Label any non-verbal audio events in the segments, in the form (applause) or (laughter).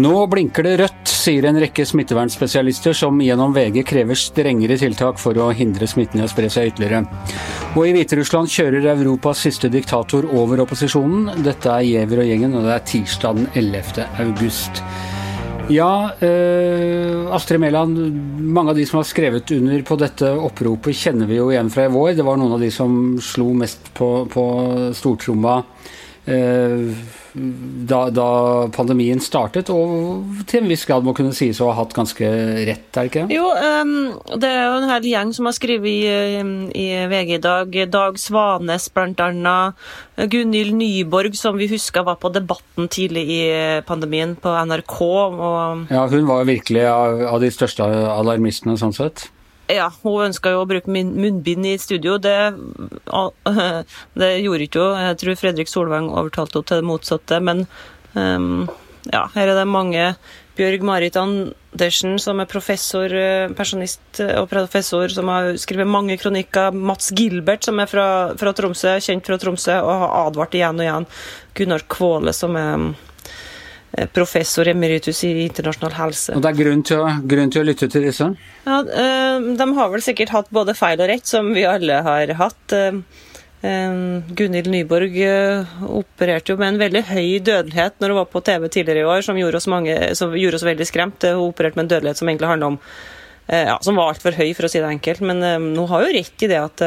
Nå blinker det rødt, sier en rekke smittevernspesialister som gjennom VG krever strengere tiltak for å hindre smitten i å spre seg ytterligere. Og i Hviterussland kjører Europas siste diktator over opposisjonen. Dette er Giæver og gjengen, og det er tirsdag den 11. august. Ja, eh, Astrid Mæland, mange av de som har skrevet under på dette oppropet, kjenner vi jo igjen fra i vår. Det var noen av de som slo mest på, på stortromma. Eh, da, da, pandemien startet, og til en viss grad må kunne sies å ha hatt ganske rett, er det ikke? Jo, um, det er jo en hel gjeng som har skrevet i, i VG i dag. Dag Svanes bl.a. Gunhild Nyborg, som vi husker var på Debatten tidlig i pandemien på NRK. Og... Ja, hun var virkelig av, av de største alarmistene sånn sett. Ja, hun ønska jo å bruke munnbind i studio. Det, (laughs) det gjorde ikke hun. Jeg tror Fredrik Solvang overtalte henne til det motsatte. Men um, ja, her er det mange. Bjørg Marit Andersen, som er professor, personist pensjonist og professor, som har skrevet mange kronikker. Mats Gilbert, som er fra, fra Tromsø, kjent fra Tromsø, og har advart igjen og igjen. Gunnar Kvåle, som er Eh, professor emeritus i internasjonal helse. Og Det er grunn til, å, grunn til å lytte til disse? Ja, eh, De har vel sikkert hatt både feil og rett, som vi alle har hatt. Eh, Gunhild Nyborg opererte jo med en veldig høy dødelighet når hun var på TV tidligere i år, som gjorde oss, mange, som gjorde oss veldig skremt. Hun opererte med en dødelighet som egentlig handla om ja, som var altfor høy, for å si det enkelt. Men hun har jo rett i det at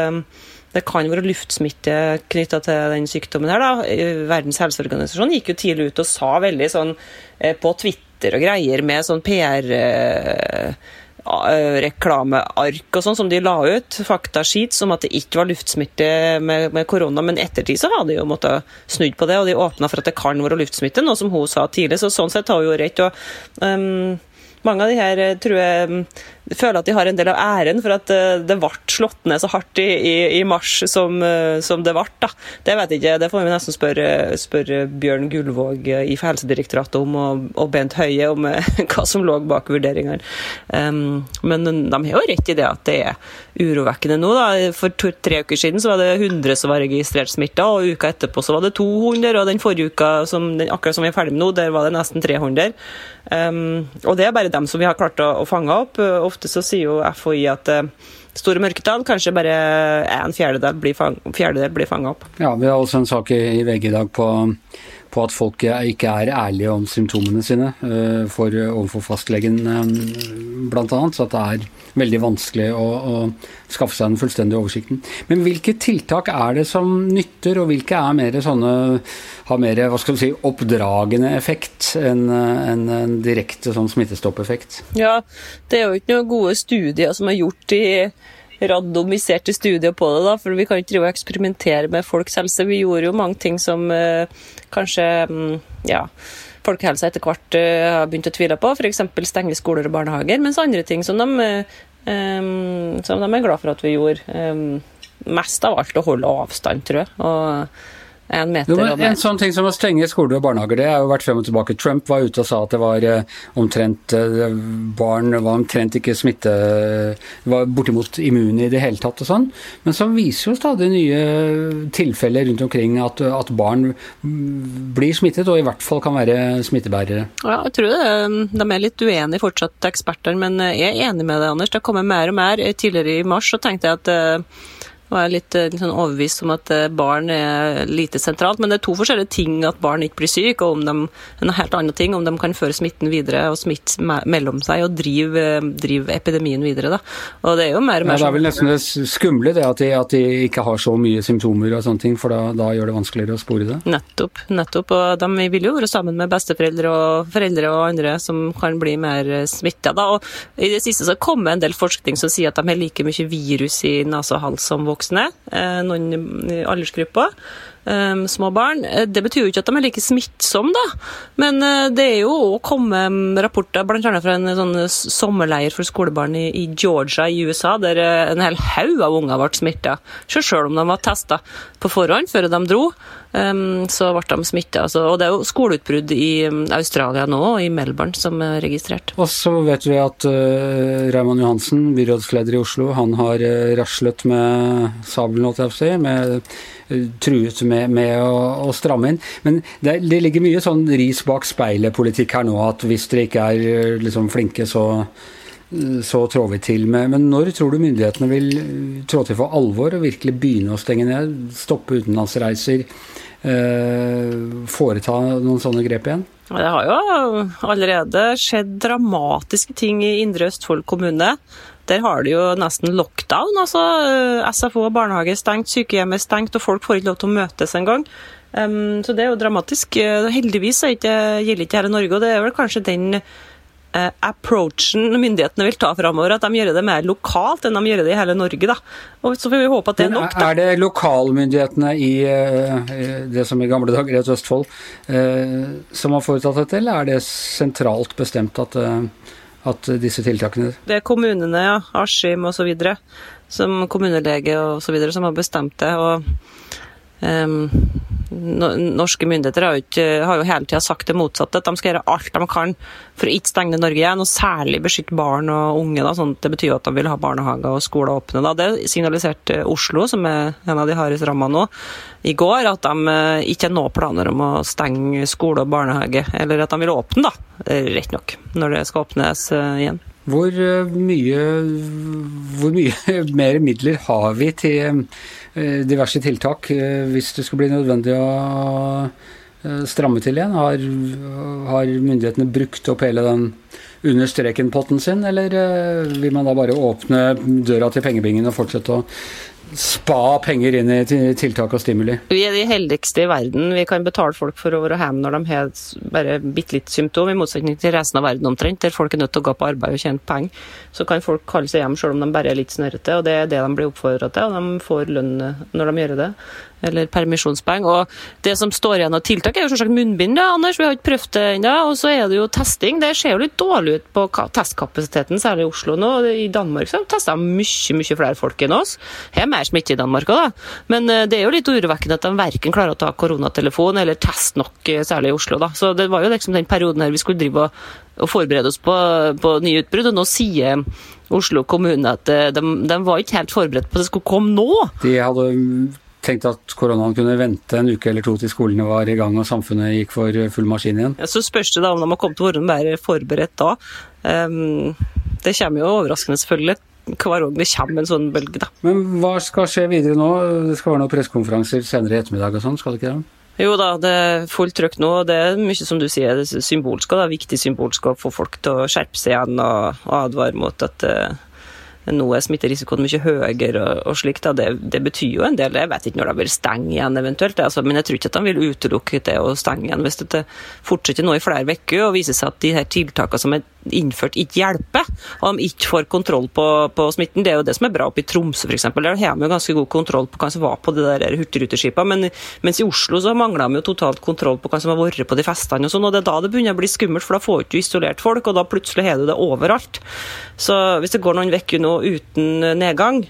det kan være luftsmitte knytta til den sykdommen. her. da. Verdens helseorganisasjon gikk jo tidlig ut og sa veldig sånn eh, på Twitter og greier med sånn PR-reklameark og sånn som de la ut, faktasheets om at det ikke var luftsmitte med, med korona, men ettertid så har de jo måttet snudd på det, og de åpna for at det kan være luftsmitte, noe som hun sa tidlig, så sånn sett har hun jo rett. og um, mange av de her eh, tror jeg føler at de har en del av æren for at eh, det ble slått ned så hardt i, i, i mars som, eh, som, det ble. Da. Det vet jeg ikke, det får vi nesten spørre, spørre Bjørn Gullvåg i Helsedirektoratet om, og, og, Bent Høie om (laughs) hva som lå bak vurderingene. Um, men de har jo rett i det at det er urovekkende nå. Da. For to, tre uker siden så var det 100 som var registrert smitta, og uka etterpå så var det 200, og den forrige uka, som, den, akkurat som vi er ferdig med nå, der var det nesten 300. Um, og det er bare dem som vi har klart å, å fange opp. Ofte så sier jo FHI at uh, store mørketall kanskje bare en fjerdedel blir, fang, fjerdedel opp. Ja, vi har også en sak i, i VG i dag på på at folk ikke er ærlige om symptomene sine uh, for, overfor fastlegen bl.a. Så at det er veldig vanskelig å, å, skaffe seg den fullstendige oversikten. Men hvilke tiltak er det som nytter, og hvilke er mer sånne, har mer hva skal si, oppdragende effekt enn en, en direkte sånn smittestoppeffekt? Ja, det er jo ikke noen gode studier som er gjort i randomiserte studier på det, da, for vi kan ikke drive og eksperimentere med folks helse. Vi gjorde jo mange ting som eh, kanskje mm, ja, folkehelsa etter hvert eh, har begynt å tvile på, f.eks. stenge skoler og barnehager, mens andre ting som de, um, som de er glad for at vi gjorde. Um, mest av alt å holde avstand, tror jeg. og en meter. Jo, en sånn ting som å stenge skoler og barnehager, det har jo vært frem og tilbake. Trump var ute og sa at det var eh, omtrent eh, barn var omtrent ikke smitte var bortimot immune i det hele tatt og sånn. Men så viser jo stadig nye tilfeller rundt omkring at, at barn blir smittet, og i hvert fall kan være smittebærere. Ja, jeg tror det, de er litt uenige fortsatt, eksperter, men jeg er enig med deg, Anders. Det har kommet mer og mer. Tidligere i mars så tenkte jeg at var jeg litt, eh, litt sånn overbevist om at eh, barn er lite sentralt. Men det er to forskjellige ting at barn ikke blir syke, og om de, en helt annen ting om de kan føre smitten videre og smitte mellom seg og drive, eh, drive epidemien videre. Da. Og Det er jo mer og mer ja, Det er vel nesten det skumle det at de, at de, ikke har så mye symptomer og sånne ting, for da, da, gjør det vanskeligere å spore det? Nettopp. nettopp, og De vil jo være sammen med besteforeldre og foreldre og andre som kan bli mer smitta. I det siste så kommer en del forskning som sier at de har like mye virus i nese og hals som voksne voksne, eh, noen aldersgrupper. Um, små barn. Eh, det betyr jo ikke at de er like smittsomme, da. Men det er jo òg kommet rapporter bl.a. fra en sånn sommerleir for skolebarn i, i, Georgia i USA, der en hel haug av unger ble smitta. Selv om de var testa på forhånd før de dro, um, så ble de smitta. Altså, og det er jo skoleutbrudd i um, Australia nå, og i Melbourne, som er registrert. Og så vet vi at uh, Raymond Johansen, byrådsleder i Oslo, han har uh, raslet med sabelen, holdt jeg på å si, med, truet med med, med å, å, stramme inn. Men det, det, ligger mye sånn ris bak speilet-politikk her nå, at hvis dere ikke er liksom, flinke, så så trår vi til med. Men når tror du myndighetene vil trå til for alvor og virkelig begynne å stenge ned? Stoppe utenlandsreiser? Eh, foreta noen sånne grep igjen? Det har jo allerede skjedd dramatiske ting i Indre Østfold kommune. Der har de jo nesten lockdown. altså eh, SFO og barnehage er stengt, sykehjem er stengt, og folk får ikke lov til å møtes engang. Um, så det er jo dramatisk. Eh, heldigvis er gjelder ikke her i Norge, og det er vel kanskje den approachen myndighetene vil ta framover. At de gjør det mer lokalt enn de gjør det i hele Norge. da. Og Så får vi håpe at det er nok. Da. Er det lokalmyndighetene i uh, det som i gamle dager het Østfold, uh, som har foretatt dette, eller er det sentralt bestemt at at disse tiltakene Det er kommunene, ja. Askim osv. Som kommunelege osv. som har bestemt det. og Norske myndigheter har jo, ikke, har jo hele tida sagt det motsatte, at de skal gjøre alt de kan for å ikke stenge Norge igjen, og særlig beskytte barn og unge. Da, sånn det betyr at de vil ha barnehager og skoler åpne. Da. Det signaliserte Oslo, som er en av de hardest ramma nå, i går, at de eh, ikke har noen planer om å stenge skole og barnehage, eller at de vil åpne, da, rett nok, når det skal åpnes eh, igjen. Hvor eh, mye, hvor mye (laughs) mer midler har vi til diverse tiltak eh, hvis det skulle bli nødvendig å eh, stramme til igjen? Har, har myndighetene brukt opp hele den under streken-potten sin, eller vil man da bare åpne døra til pengebingen og fortsette å spa penger inn i tiltak og stimuli? Vi er de heldigste i verden. Vi kan betale folk for å være hjemme når de har bare bitte litt symptom, i motsetning til resten av verden omtrent, der folk er nødt til å gå på arbeid og tjene penger. Så kan folk kalle seg hjem selv om de bare er litt snørrete, og det er det de blir oppfordra til, og de får lønn når de gjør det eller permisjonspoeng. Og det som står igjen av tiltak, er jo selvsagt munnbind, da, Anders. Vi har ikke prøvd det ennå. Og så er det jo testing. Det ser jo litt dårlig ut på testkapasiteten, særlig i Oslo nå. I Danmark så tester de mye, mye flere folk enn oss. Det er mer smitte i Danmark òg, da. Men eh, det er jo litt urovekkende at de verken klarer å ta koronatelefon eller teste nok, eh, særlig i Oslo, da. Så det var jo liksom den perioden her vi skulle drive og, og forberede oss på, på nye utbrudd, og nå sier Oslo kommune at eh, de, de, var ikke helt forberedt på at det skulle komme nå. De hadde tenkt at koronaen kunne vente en uke eller to til skolene var i gang og samfunnet gikk for full maskin igjen. Ja, så spørs det da om de har kommet til å være forberedt da. Um, det kommer jo overraskende, selvfølgelig. Hver gang det kommer en sånn bølge, da. Men hva skal skje videre nå? Det skal være noen pressekonferanser senere i ettermiddag og sånn, skal det ikke det? Jo da, det er fullt trøkk nå. og Det er mye som du sier, det er symbolsk, det er viktig symbolsk å få folk til å skjerpe seg igjen og advare mot at uh, nå er smitterisikoen mye høyere og, og slikt. Det, det, betyr jo en del. Jeg vet ikke når de vil stenge igjen eventuelt, altså, men jeg tror ikke at de vil utelukke det å stenge igjen hvis det fortsetter nå i flere uker og viser seg at de her tiltakene som er innført, ikke hjelper, og de ikke får kontroll på, på smitten. Det er jo det som er bra oppe i Tromsø f.eks. Der har de jo ganske god kontroll på hva som var på de der hurtigruteskipene, men mens i Oslo så mangler de jo totalt kontroll på hva som har vært på de festene og sånn, og det er da det begynner å bli skummelt, for da får du ikke isolert folk, og da plutselig har du det overalt. Så hvis det går noen uker nå uten nedgang,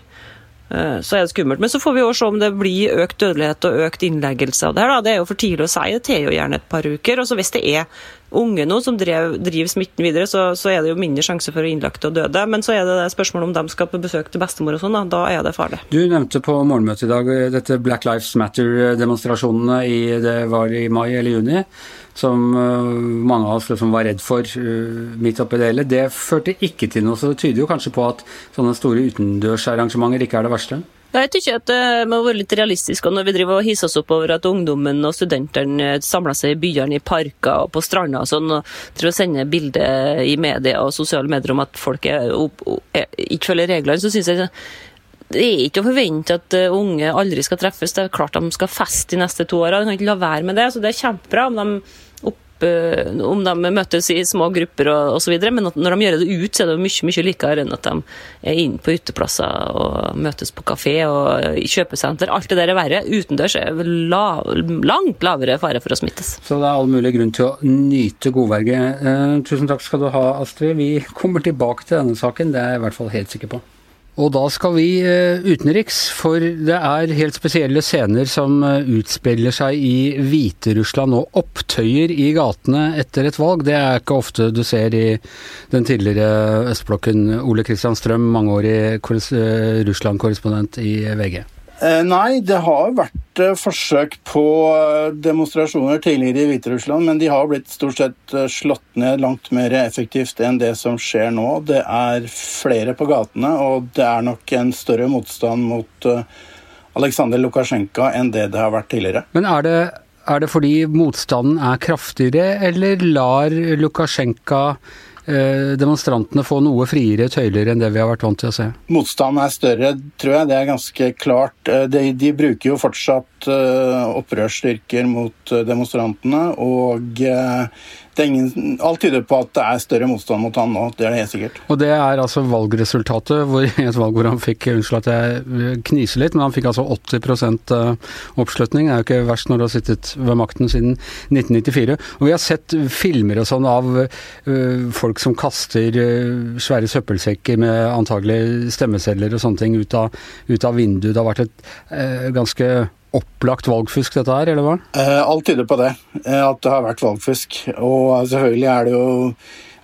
eh, så er det skummelt. Men så får vi også se om det blir økt dødelighet og økt innleggelse av det her. Da. Det er jo for tidlig å si. Det tar jo gjerne et par uker. Og så hvis det er unge nå som driver, driver smitten videre, så, så, er det jo mindre sjanse for å innlagte og døde. Men så er det, det spørsmålet om de skal på besøk til bestemor og sånn, da. da er det farlig. Du nevnte på morgenmøtet i dag dette Black Lives Matter-demonstrasjonene i det var i mai eller juni som uh, mange av oss liksom var redd for uh, midt oppi det hele. Det førte ikke til noe, så det tyder jo kanskje på at sånne store utendørsarrangementer ikke er det verste? Jeg tykker at det må være litt realistisk. og Når vi driver og hisser oss opp over at ungdommen og studentene samler seg i byene, i parker og på stranda og sånn, og driver og sender bilder i media og sosiale medier om at folk er, er, ikke følger reglene, så syns jeg det er ikke å forvente at eh, unge aldri skal treffes. Det er klart de skal feste de neste to åra. De kan ikke la være med det. så Det er kjempebra om de Eh, om de møtes i små grupper og osv., men når de gjør det ut, så er det mye mye likere enn at de er inne på uteplasser og møtes på kafé og i kjøpesenter. Alt det der er verre. Utendørs er la, langt lavere fare for å smittes. Så det er all mulig grunn til å nyte godverget. Eh, tusen takk skal du ha, Astrid. Vi kommer tilbake til denne saken, det er jeg i hvert fall helt sikker på. Og da skal vi eh, utenriks, for det er helt spesielle scener som eh, utspiller seg i Hviterussland og opptøyer i gatene etter et valg. Det er ikke ofte du ser i den tidligere østblokken. Ole Kristian Strøm, mangeårig eh, Russland-korrespondent i VG. Nei, det har vært vært eh, forsøk på eh, demonstrasjoner tidligere i Hviterussland, men de har blitt stort sett eh, slått ned langt mer effektivt enn det som skjer nå. Det er flere på gatene, og det er nok en større motstand mot Aleksandr Lukasjenko enn det det har vært tidligere. Men er det, er det fordi motstanden er kraftigere, eller lar Lukasjenko demonstrantene få noe friere tøyler enn det vi har vært vant til å se? Motstanden er større, tror jeg. Det er ganske klart. Eh, de, de bruker jo fortsatt uh, opprørsstyrker mot demonstrantene. Og uh, ingen, alt tyder på at det er større motstand mot han nå, det er det helt sikkert. Og det er altså valgresultatet, hvor, et valg hvor han fikk Unnskyld at jeg kniser litt, men han fikk altså 80 eh, oppslutning. Det er jo ikke verst når du har sittet ved makten siden 1994. Og vi har sett filmer og sånn av folk som kaster svære søppelsekker med antagelig stemmesedler og sånne ting ut av, ut av vinduet. Det har vært et uh, ganske opplagt valgfusk dette her, eller hva? Eh, alt tyder på det, eh, at det har vært valgfusk. Og selvfølgelig er det jo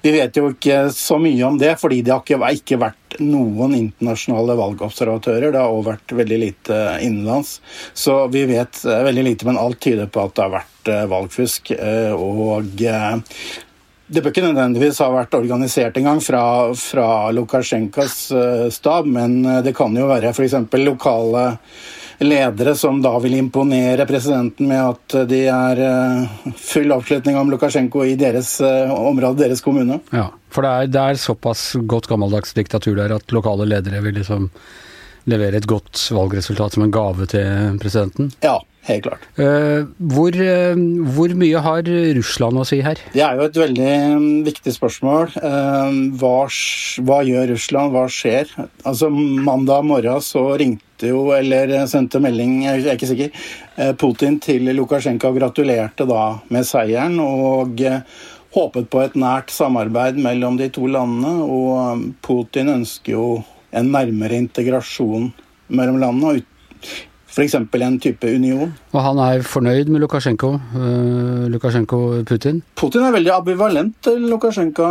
Vi vet jo ikke så mye om det, fordi det har ikke, vært noen internasjonale valgobservatører. Det har også vært veldig lite innenlands. Så vi vet eh, veldig lite, men alt tyder på at det har vært valgfusk. Og det bør ikke nødvendigvis ha vært organisert engang fra, fra Lukasjenkas stab, men det kan jo være f.eks. lokale ledere som da vil imponere presidenten med at de er eh, full oppslutning om Lukasjenko i deres eh, område, deres kommune. Ja, for det er, det er såpass godt gammeldags diktatur der at lokale ledere vil liksom levere et godt valgresultat som en gave til presidenten? Ja, helt klart. Uh, hvor, uh, hvor, mye har Russland å si her? Det er jo et veldig um, viktig spørsmål. Uh, hva, hva, gjør Russland, hva skjer? Altså Mandag morgen så ringte jo, eller sendte melding, jeg er ikke sikker, Putin til Lukasjenko og gratulerte da med seieren. og håpet på et nært samarbeid mellom de to landene. Og um, Putin ønsker jo en nærmere integrasjon mellom landene. F.eks. en type union. Og han er fornøyd med Lukasjenko? Uh, Lukasjenko-Putin? Putin er veldig ambivalent til Lukasjenko.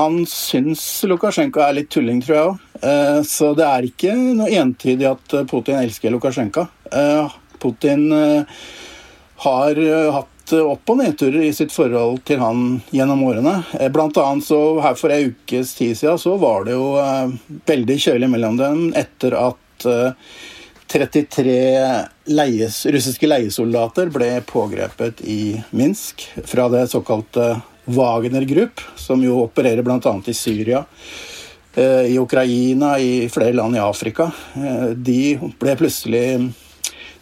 Han syns Lukasjenko er litt tulling, tror jeg òg. Uh, så det er ikke noe entydig at Putin elsker Lukasjenko. Uh, Putin har hatt opp- og nedturer i sitt forhold til han gjennom årene. Eh, blant annet så her for ei ukes tid siden så var det jo eh, veldig kjølig mellom dem etter at 33 eh, leies, russiske leiesoldater ble pågrepet i Minsk fra det såkalte Wagner Group, som jo opererer bl.a. i Syria, i Ukraina, i flere land i Afrika. De ble plutselig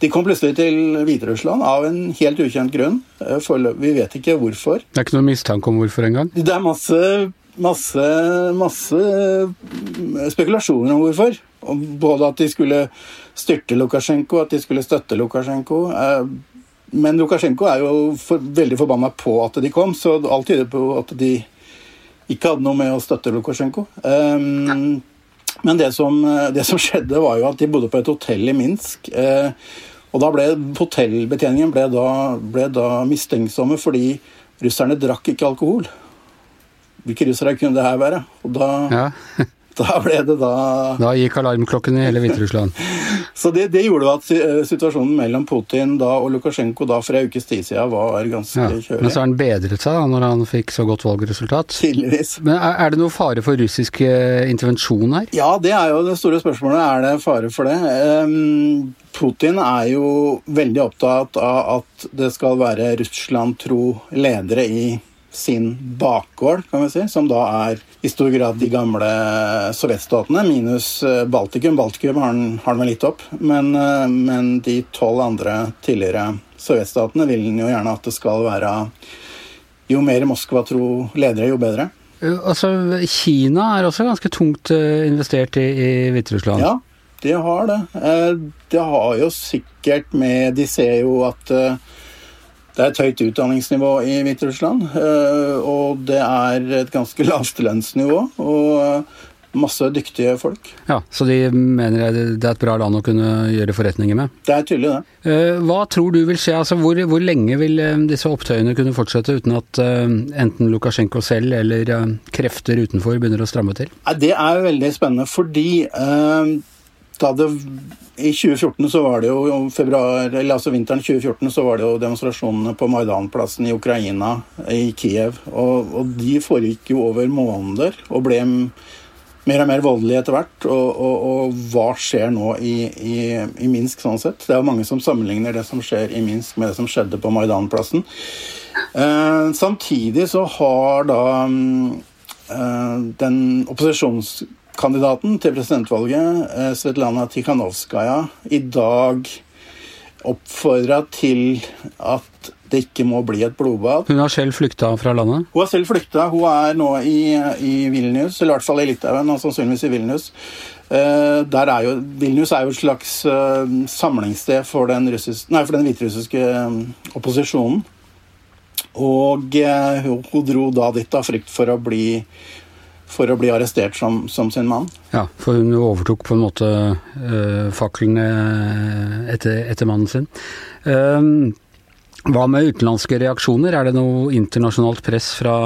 de kom plutselig til Hviterussland av en helt ukjent grunn. Eh, vi vet ikke hvorfor. Det er ikke noe mistanke om hvorfor engang? Det er masse, masse, masse eh, spekulasjoner om hvorfor. Både at de skulle styrte Lukasjenko, at de skulle støtte Lukasjenko. Eh, men Lukasjenko er jo for, veldig forbanna på at de kom, så alt tyder på at de ikke hadde noe med å støtte Lukasjenko. Um, men det som, det som, skjedde, var jo at de bodde på et hotell i Minsk. Uh, og da ble Hotellbetjeningen ble da, ble da mistenksomme fordi russerne drakk ikke alkohol. Hvilke russere kunne det her være? Og da, ja. (laughs) da ble det da Da gikk alarmklokken i hele Hviterussland. (laughs) Så det, det, gjorde at eh, situasjonen mellom Putin da og Lukasjenko da for en ukes tid siden var ganske ja, kjølig. Men så har han bedret seg da når han fikk så godt valgresultat? Tydeligvis. Men er, er, det noe fare for russisk eh, intervensjon her? Ja, det er jo det store spørsmålet. Er det fare for det? Um, Putin er jo veldig opptatt av at det skal være Russland-tro ledere i sin bakgård, kan vi si, som da er i stor grad de gamle sovjetstatene, minus eh, Baltikum. Baltikum har den, har vel litt opp, men, eh, men de tolv andre tidligere sovjetstatene vil den jo gjerne at det skal være Jo mer Moskva-tro ledere, jo bedre. Eh, altså, Kina er også ganske tungt investert i, i Hviterussland? Ja, de har det. Det har jo sikkert med De ser jo at det er et høyt utdanningsnivå i Hviterussland, eh, og det er et ganske (laughs) lavt lønnsnivå. Og eh, masse dyktige folk. Ja, Så de mener det er et bra land å kunne gjøre forretninger med? Det er tydelig, det. Eh, hva tror du vil skje? Altså, hvor, hvor lenge vil disse opptøyene kunne fortsette uten at enten Lukasjenko selv eller krefter utenfor begynner å stramme til? Det er veldig spennende, fordi det i 2014 så var det jo februar, eller altså vinteren 2014 så var det jo demonstrasjonene på Maidanplassen i Ukraina, i Kiev. Og, og de foregikk jo over måneder og ble mer og mer voldelige etter hvert. Og, og, og, hva skjer nå i, i, i, Minsk sånn sett? Det er jo mange som sammenligner det som skjer i Minsk med det som skjedde på Maidanplassen. Eh, samtidig så har da eh, den opposisjons kandidaten til presidentvalget, eh, Svetlana Tikhanovskaja, i dag oppfordra til at det ikke må bli et blodbad. Hun har selv flykta fra landet? Hun har selv flykta. Hun er nå i, i Vilnius, eller i hvert fall i Litauen, og sannsynligvis i Vilnius. Uh, er jo, Vilnius er jo et slags uh, samlingssted for den, russisk, nei, for den hviterussiske um, opposisjonen. Og uh, hun dro da dit av frykt for å bli for å bli arrestert som, som, sin mann. Ja, for hun overtok på en måte uh, faklene etter, etter, mannen sin. Uh, hva med utenlandske reaksjoner? Er det noe internasjonalt press fra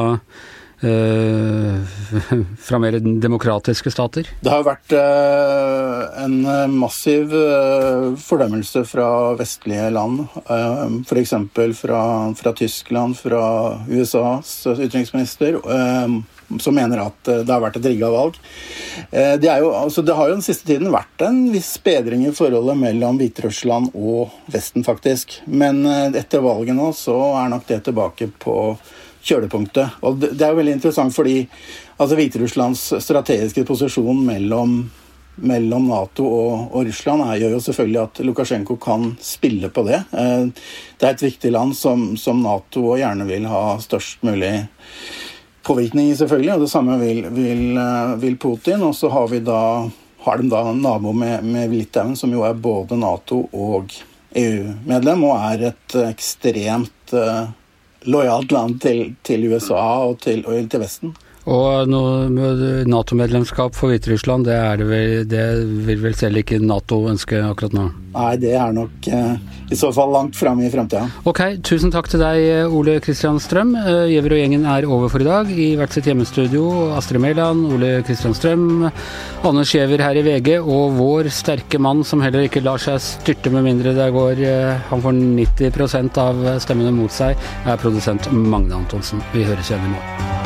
øh, (laughs) fra mer demokratiske stater? Det har vært øh, en massiv uh, fordømmelse fra vestlige land. Uh, F.eks. Fra, fra Tyskland, fra USAs utenriksminister som mener at eh, det har vært et rigga valg. Eh, det, jo, altså det, har jo den siste tiden vært en viss bedring i forholdet mellom Hviterussland og Vesten, faktisk. Men eh, etter valget nå så er nok det tilbake på kjølepunktet. Og det, er jo veldig interessant fordi altså Hviterusslands strategiske posisjon mellom mellom Nato og, og Russland er, gjør jo selvfølgelig at Lukasjenko kan spille på det. Det er et viktig land som, som Nato gjerne vil ha størst mulig påvirkning, selvfølgelig, og det samme vil, vil, eh, vil Putin. Og så har, vi da, har de da nabo med, med Litauen, som jo er både Nato og EU-medlem, og er et ekstremt uh, lojalt land til, til USA og til, og til Vesten. Og Nato-medlemskap for Hviterussland, det, det, det, vil vel selv ikke Nato ønske akkurat nå? Nei, det er nok eh, i så fall langt fram i framtida. Ok, tusen takk til deg, Ole Kristian Strøm. Gjever og gjengen er over for i dag. I hvert sitt hjemmestudio, Astrid Mæland, Ole Kristian Strøm, Anders Gjever her i VG, og vår sterke mann som heller ikke lar seg styrte med mindre det går eh, Han får 90% av stemmene mot seg, er produsent Magne Antonsen. Vi høres igjen i morgen.